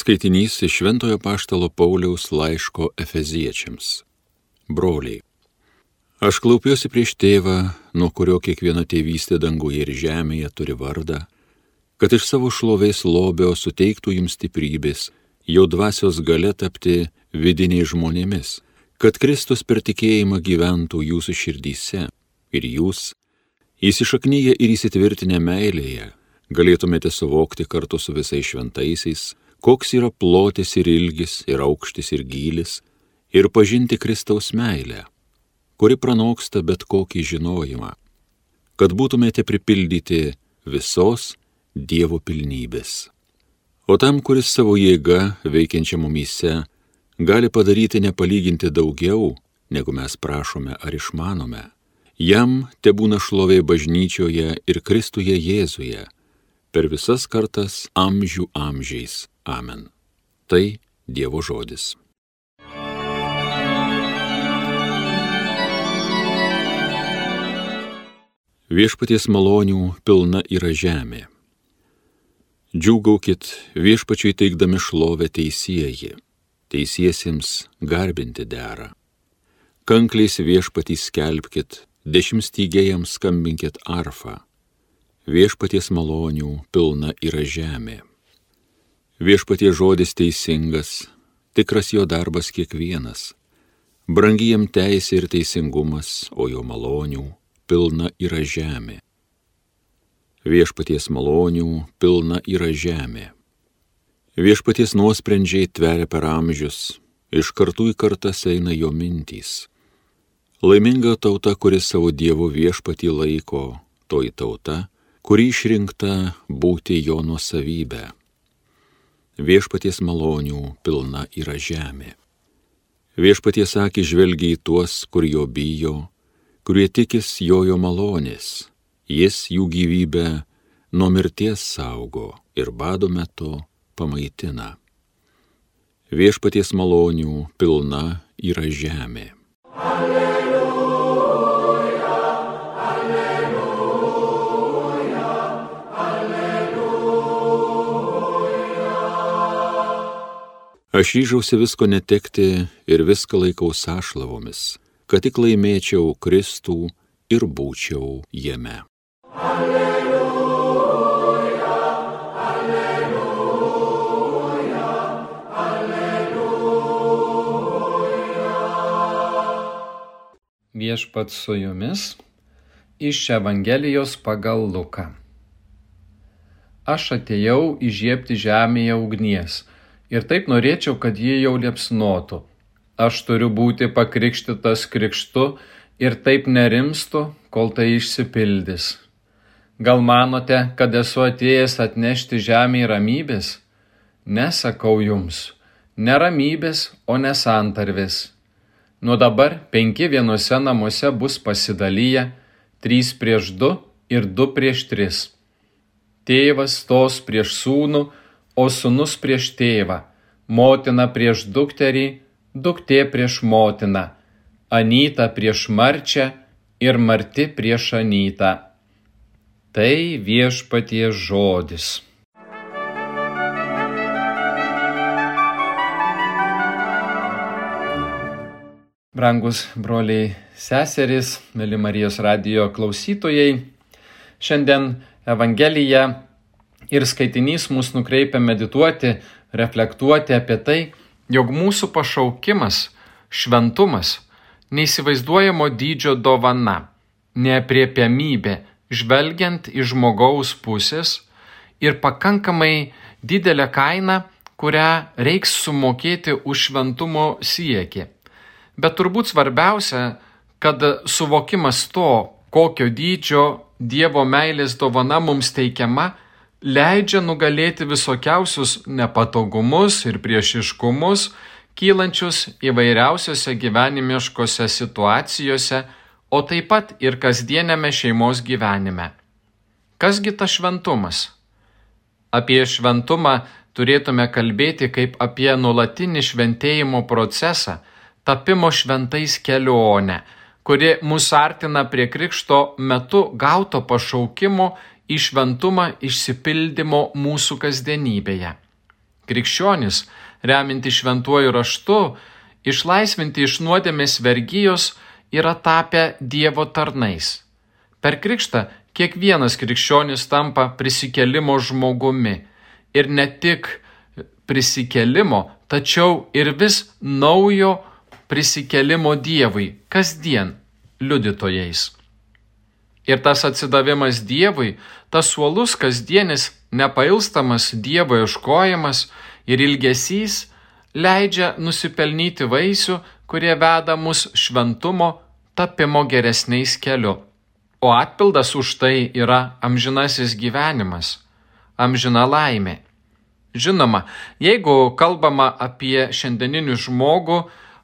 Skaitinys iš Šventojo Paštalo Pauliaus laiško Efeziečiams. Broliai. Aš klaupiuosi prieš tėvą, nuo kurio kiekviena tėvystė danguje ir žemėje turi vardą, kad iš savo šlovės lobio suteiktų jums stiprybės, jo dvasios gale tapti vidiniai žmonėmis, kad Kristus per tikėjimą gyventų jūsų širdyse ir jūs, įsišaknyje ir įsitvirtinę meilėje, galėtumėte suvokti kartu su visais šventaisiais, koks yra plotis ir ilgis, ir aukštis ir gylis, ir pažinti Kristaus meilę, kuri pranoksta bet kokį žinojimą, kad būtumėte pripildyti visos Dievo pilnybės. O tam, kuris savo jėga veikiančia mumyse gali padaryti nepalyginti daugiau, negu mes prašome ar išmanome, jam te būna šlovė bažnyčioje ir Kristuje Jėzuje per visas kartas amžių amžiais. Amen. Tai Dievo žodis. Viešpaties malonių pilna yra žemė. Džiūgaukit viešpačiui teikdami šlovę teisėjai, teisiesiems garbinti dera. Kankliais viešpatį skelbkit, dešimtstygėjams skambinkit arfą. Viešpaties malonių pilna yra žemė. Viešpatie žodis teisingas, tikras jo darbas kiekvienas. Brangijam teisė ir teisingumas, o jo malonių pilna yra žemė. Viešpaties malonių pilna yra žemė. Viešpaties nuosprendžiai tveria per amžius, iš kartų į kartas eina jo mintys. Laiminga tauta, kuris savo Dievo viešpatį laiko, toji tauta, kuri išrinkta būti jo nuosavybė viešpaties malonių pilna yra žemė. Viešpaties akis žvelgia į tuos, kur jo bijo, kurie tikis jojo malonės, jis jų gyvybę nuo mirties saugo ir bado metu pamaitina. Viešpaties malonių pilna yra žemė. Alleluja. Aš ryžausi visko netekti ir viską laikau sąšlavomis, kad tik laimėčiau Kristų ir būčiau jame. Alleluja, alleluja, alleluja. Viešpat su jumis iš Evangelijos pagal Luką. Aš atėjau įžiepti žemėje ugnies ir taip norėčiau, kad ji jau liepsnotų. Aš turiu būti pakrikštytas krikštu ir taip nerimstu, kol tai išsipildys. Gal manote, kad esu atėjęs atnešti žemį ramybės? Nesakau jums, neramybės, o nesantarvės. Nuo dabar penki vienose namuose bus pasidalyję, trys prieš du ir du prieš tris. Tėvas stos prieš sūnų, o sunus prieš tėvą, motina prieš dukterį, duktė prieš motiną, anyta prieš marčią ir marti prieš anytą. Tai viešpatie žodis. Brangus broliai seserys, mėly Marijos radio klausytojai, šiandien Evangelija ir skaitinys mus nukreipia medituoti, reflektuoti apie tai, jog mūsų pašaukimas, šventumas, neįsivaizduojamo dydžio dovana, neapriepiamybė, žvelgiant iš žmogaus pusės ir pakankamai didelė kaina, kurią reiks sumokėti už šventumo siekį. Bet turbūt svarbiausia, kad suvokimas to, kokio dydžio Dievo meilės dovana mums teikiama, leidžia nugalėti visokiausius nepatogumus ir priešiškumus, kylančius įvairiausiose gyvenimiškose situacijose, o taip pat ir kasdienėme šeimos gyvenime. Kasgi tas šventumas? Apie šventumą turėtume kalbėti kaip apie nulatinį šventėjimo procesą, tapimo šventais kelionę, kuri mus artina prie krikšto metu gauto pašaukimo į šventumą išsipildymo mūsų kasdienybėje. krikščionis, reminti šventuoju raštu, išlaisvinti iš nuodėmės vergyjos, yra tapę Dievo tarnais. Per krikštą kiekvienas krikščionis tampa prisikelimo žmogumi. Ir ne tik prisikelimo, tačiau ir vis naujo prisikelimo Dievui, kasdien liudytojais. Ir tas atsidavimas Dievui, tas suolus kasdienis nepailstamas Dievo ieškojimas ir ilgesys leidžia nusipelnyti vaisių, kurie veda mus šventumo tapimo geresniais keliu. O atpildas už tai yra amžinasis gyvenimas, amžina laimė. Žinoma, jeigu kalbama apie šiandieninį žmogų,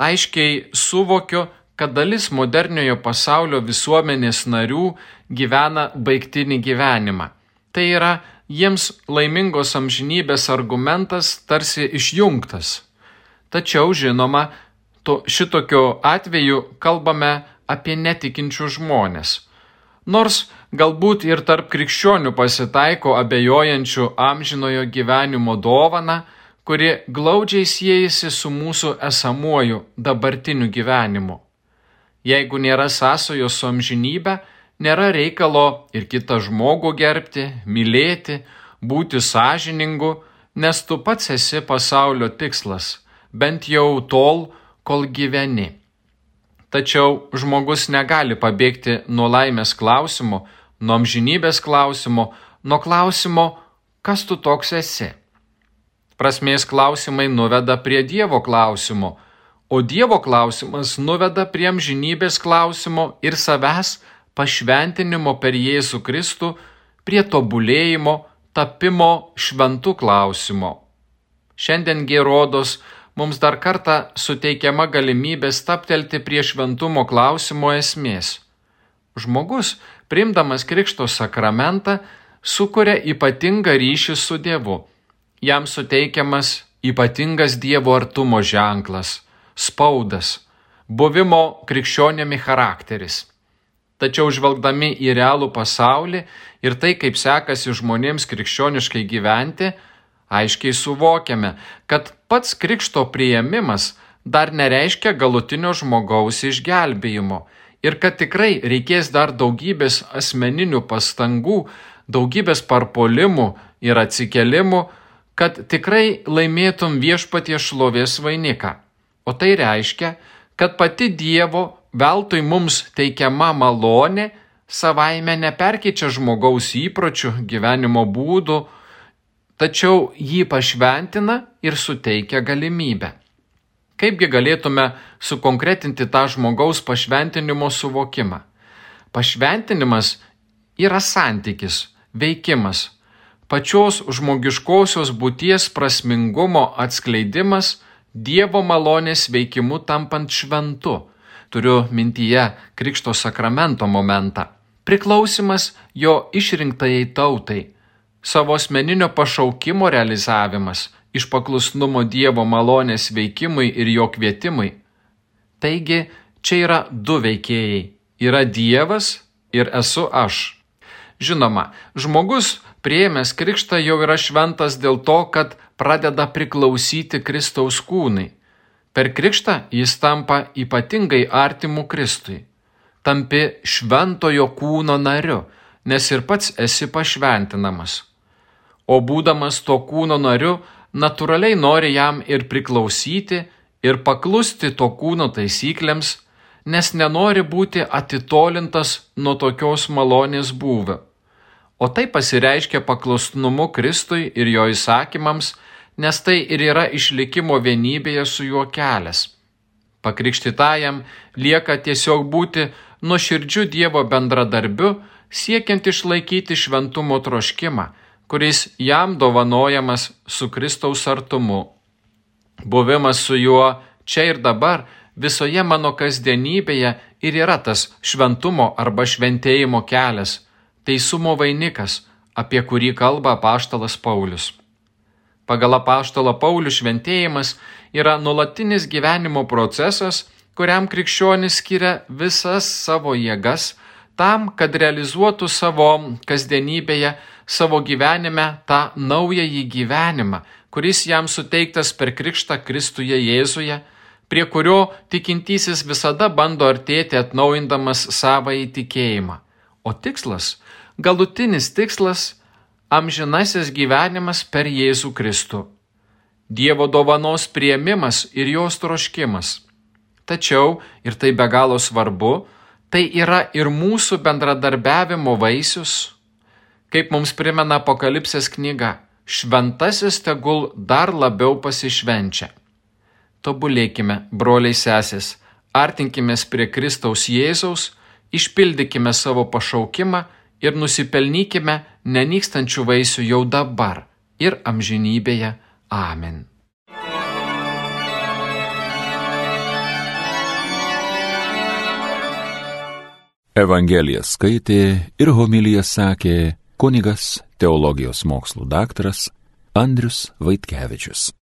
aiškiai suvokiu, kad dalis moderniojo pasaulio visuomenės narių gyvena baigtinį gyvenimą. Tai yra jiems laimingos amžinybės argumentas tarsi išjungtas. Tačiau, žinoma, to, šitokiu atveju kalbame apie netikinčius žmonės. Nors galbūt ir tarp krikščionių pasitaiko abejojančių amžinojo gyvenimo dovana, kuri glaudžiai siejasi su mūsų esamuoju dabartiniu gyvenimu. Jeigu nėra sąsojos su amžinybė, nėra reikalo ir kitą žmogų gerbti, mylėti, būti sąžiningu, nes tu pats esi pasaulio tikslas, bent jau tol, kol gyveni. Tačiau žmogus negali pabėgti nuo laimės klausimo, nuo amžinybės klausimo, nuo klausimo, kas tu toks esi. Prasmės klausimai nuveda prie Dievo klausimo, o Dievo klausimas nuveda prie amžinybės klausimo ir savęs pašventinimo per Jėzų Kristų, prie tobulėjimo, tapimo šventų klausimo. Šiandien gerodos mums dar kartą suteikiama galimybė staptelti prie šventumo klausimo esmės. Žmogus, priimdamas Krikšto sakramentą, sukuria ypatingą ryšį su Dievu. Jam suteikiamas ypatingas Dievo artumo ženklas spaudas, buvimo krikščionėmi charakteris. Tačiau žvelgdami į realų pasaulį ir tai, kaip sekasi žmonėms krikščioniškai gyventi, aiškiai suvokiame, kad pats krikšto prieimimas dar nereiškia galutinio žmogaus išgelbėjimo ir kad tikrai reikės dar daugybės asmeninių pastangų, daugybės parpolimų ir atsikelimų, kad tikrai laimėtum viešpatie šlovės vainiką. O tai reiškia, kad pati Dievo veltui mums teikiama malonė savaime neperkeičia žmogaus įpročių, gyvenimo būdų, tačiau jį pašventina ir suteikia galimybę. Kaipgi galėtume sukonkretinti tą žmogaus pašventinimo suvokimą? Pašventinimas yra santykis, veikimas, pačios žmogiškosios būties prasmingumo atskleidimas, Dievo malonės veikimu tampant šventu. Turiu mintyje Krikšto sakramento momentą. Priklausimas jo išrinktajai tautai. Savo asmeninio pašaukimo realizavimas iš paklusnumo Dievo malonės veikimui ir jo kvietimui. Taigi, čia yra du veikėjai - yra Dievas ir esu aš. Žinoma, žmogus prieėmęs krikštą jau yra šventas dėl to, kad pradeda priklausyti Kristaus kūnai. Per krikštą jis tampa ypatingai artimu Kristui. Tampi šventojo kūno nariu, nes ir pats esi pašventinamas. O būdamas to kūno nariu, natūraliai nori jam ir priklausyti, ir paklusti to kūno taisyklėms, nes nenori būti atitolintas nuo tokios malonės būvio. O tai pasireiškia paklusnumu Kristui ir jo įsakymams, nes tai ir yra išlikimo vienybėje su juo kelias. Pakrikštytajam lieka tiesiog būti nuoširdžiu Dievo bendradarbiu, siekiant išlaikyti šventumo troškimą, kuris jam dovanojamas su Kristaus artumu. Buvimas su juo čia ir dabar visoje mano kasdienybėje ir yra tas šventumo arba šventėjimo kelias, teisumo vainikas, apie kurį kalba paštalas Paulius. Pagal apaštalo Paulių šventėjimas yra nulatinis gyvenimo procesas, kuriam krikščionis skiria visas savo jėgas tam, kad realizuotų savo kasdienybėje, savo gyvenime tą naująjį gyvenimą, kuris jam suteiktas per krikštą Kristuje Jėzuje, prie kurio tikintysis visada bando artėti atnaujindamas savo įtikėjimą. O tikslas, galutinis tikslas - amžinasis gyvenimas per Jėzų Kristų. Dievo dovanos prieimimas ir jos troškimas. Tačiau, ir tai be galo svarbu, tai yra ir mūsų bendradarbiavimo vaisius. Kaip mums primena Apokalipsės knyga, šventasis tegul dar labiau pasišvenčia. Tobulėkime, broliai sesės, artinkime prie Kristaus Jėzaus, išpildykime savo pašaukimą ir nusipelnykime nenykstančių vaisių jau dabar ir amžinybėje. Amen. Evangeliją skaitė ir homiliją sakė kunigas teologijos mokslų daktaras Andrius Vaitkevičius.